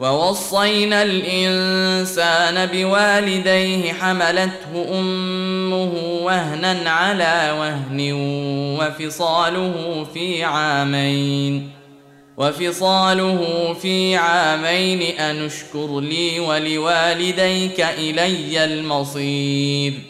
ووصينا الإنسان بوالديه حملته أمه وهنا على وهن وفصاله في عامين وفصاله في عامين أن اشكر لي ولوالديك إلي المصير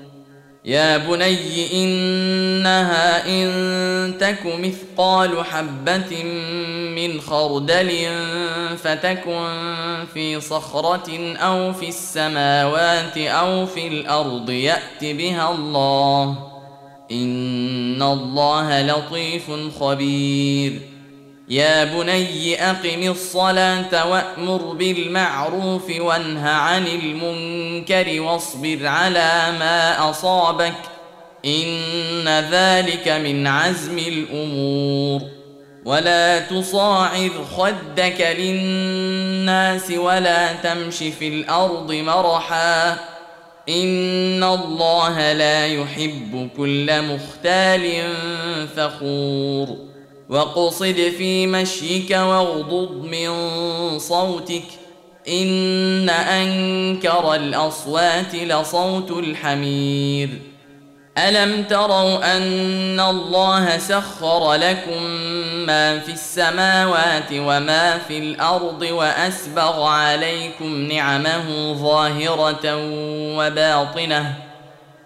يا بني انها ان تك مثقال حبه من خردل فتكن في صخره أو في السماوات أو في الأرض يات بها الله ان الله لطيف خبير يا بني أقم الصلاة وأمر بالمعروف وانه عن المنكر واصبر على ما أصابك إن ذلك من عزم الأمور. ولا تصاعر خدك للناس ولا تمش في الأرض مرحا. إن الله لا يحب كل مختال فخور. واقصد في مشيك واغضض من صوتك. إن أنكر الأصوات لصوت الحمير. ألم تروا أن الله سخر لكم ما في السماوات وما في الأرض وأسبغ عليكم نعمه ظاهرة وباطنة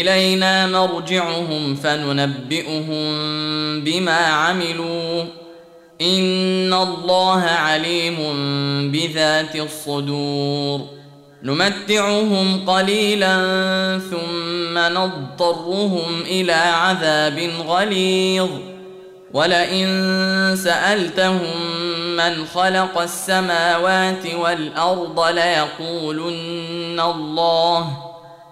إلينا مرجعهم فننبئهم بما عملوا. إن الله عليم بذات الصدور. نمتعهم قليلا ثم نضطرهم إلى عذاب غليظ. ولئن سألتهم من خلق السماوات والأرض ليقولن الله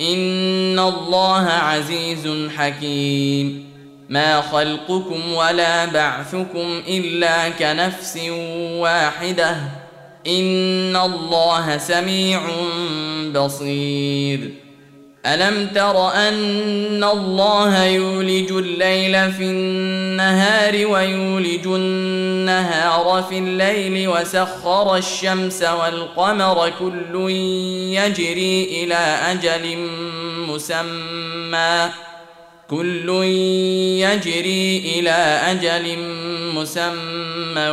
إن الله عزيز حكيم. ما خلقكم ولا بعثكم إلا كنفس واحدة. إن الله سميع بصير. ألم تر أن الله يولج الليل في النهار ويولج النهار في الليل وسخر الشمس والقمر كل يجري إلى أجل مسمى كل يجري إلى أجل مسمى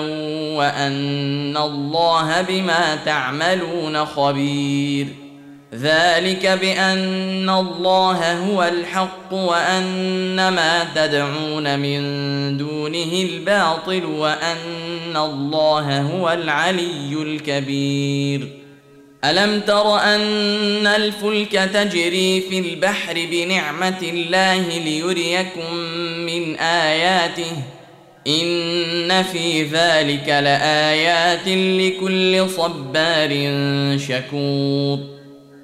وأن الله بما تعملون خبير ذلك بأن الله هو الحق وأن ما تدعون من دونه الباطل وأن الله هو العلي الكبير. ألم تر أن الفلك تجري في البحر بنعمة الله ليريكم من آياته؟ إن في ذلك لآيات لكل صبار شكور.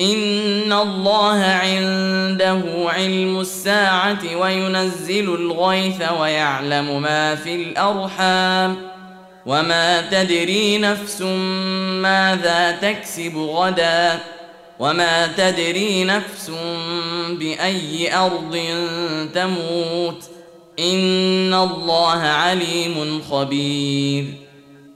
ان الله عنده علم الساعة وينزل الغيث ويعلم ما في الارحام وما تدري نفس ماذا تكسب غدا وما تدري نفس باي ارض تموت ان الله عليم خبير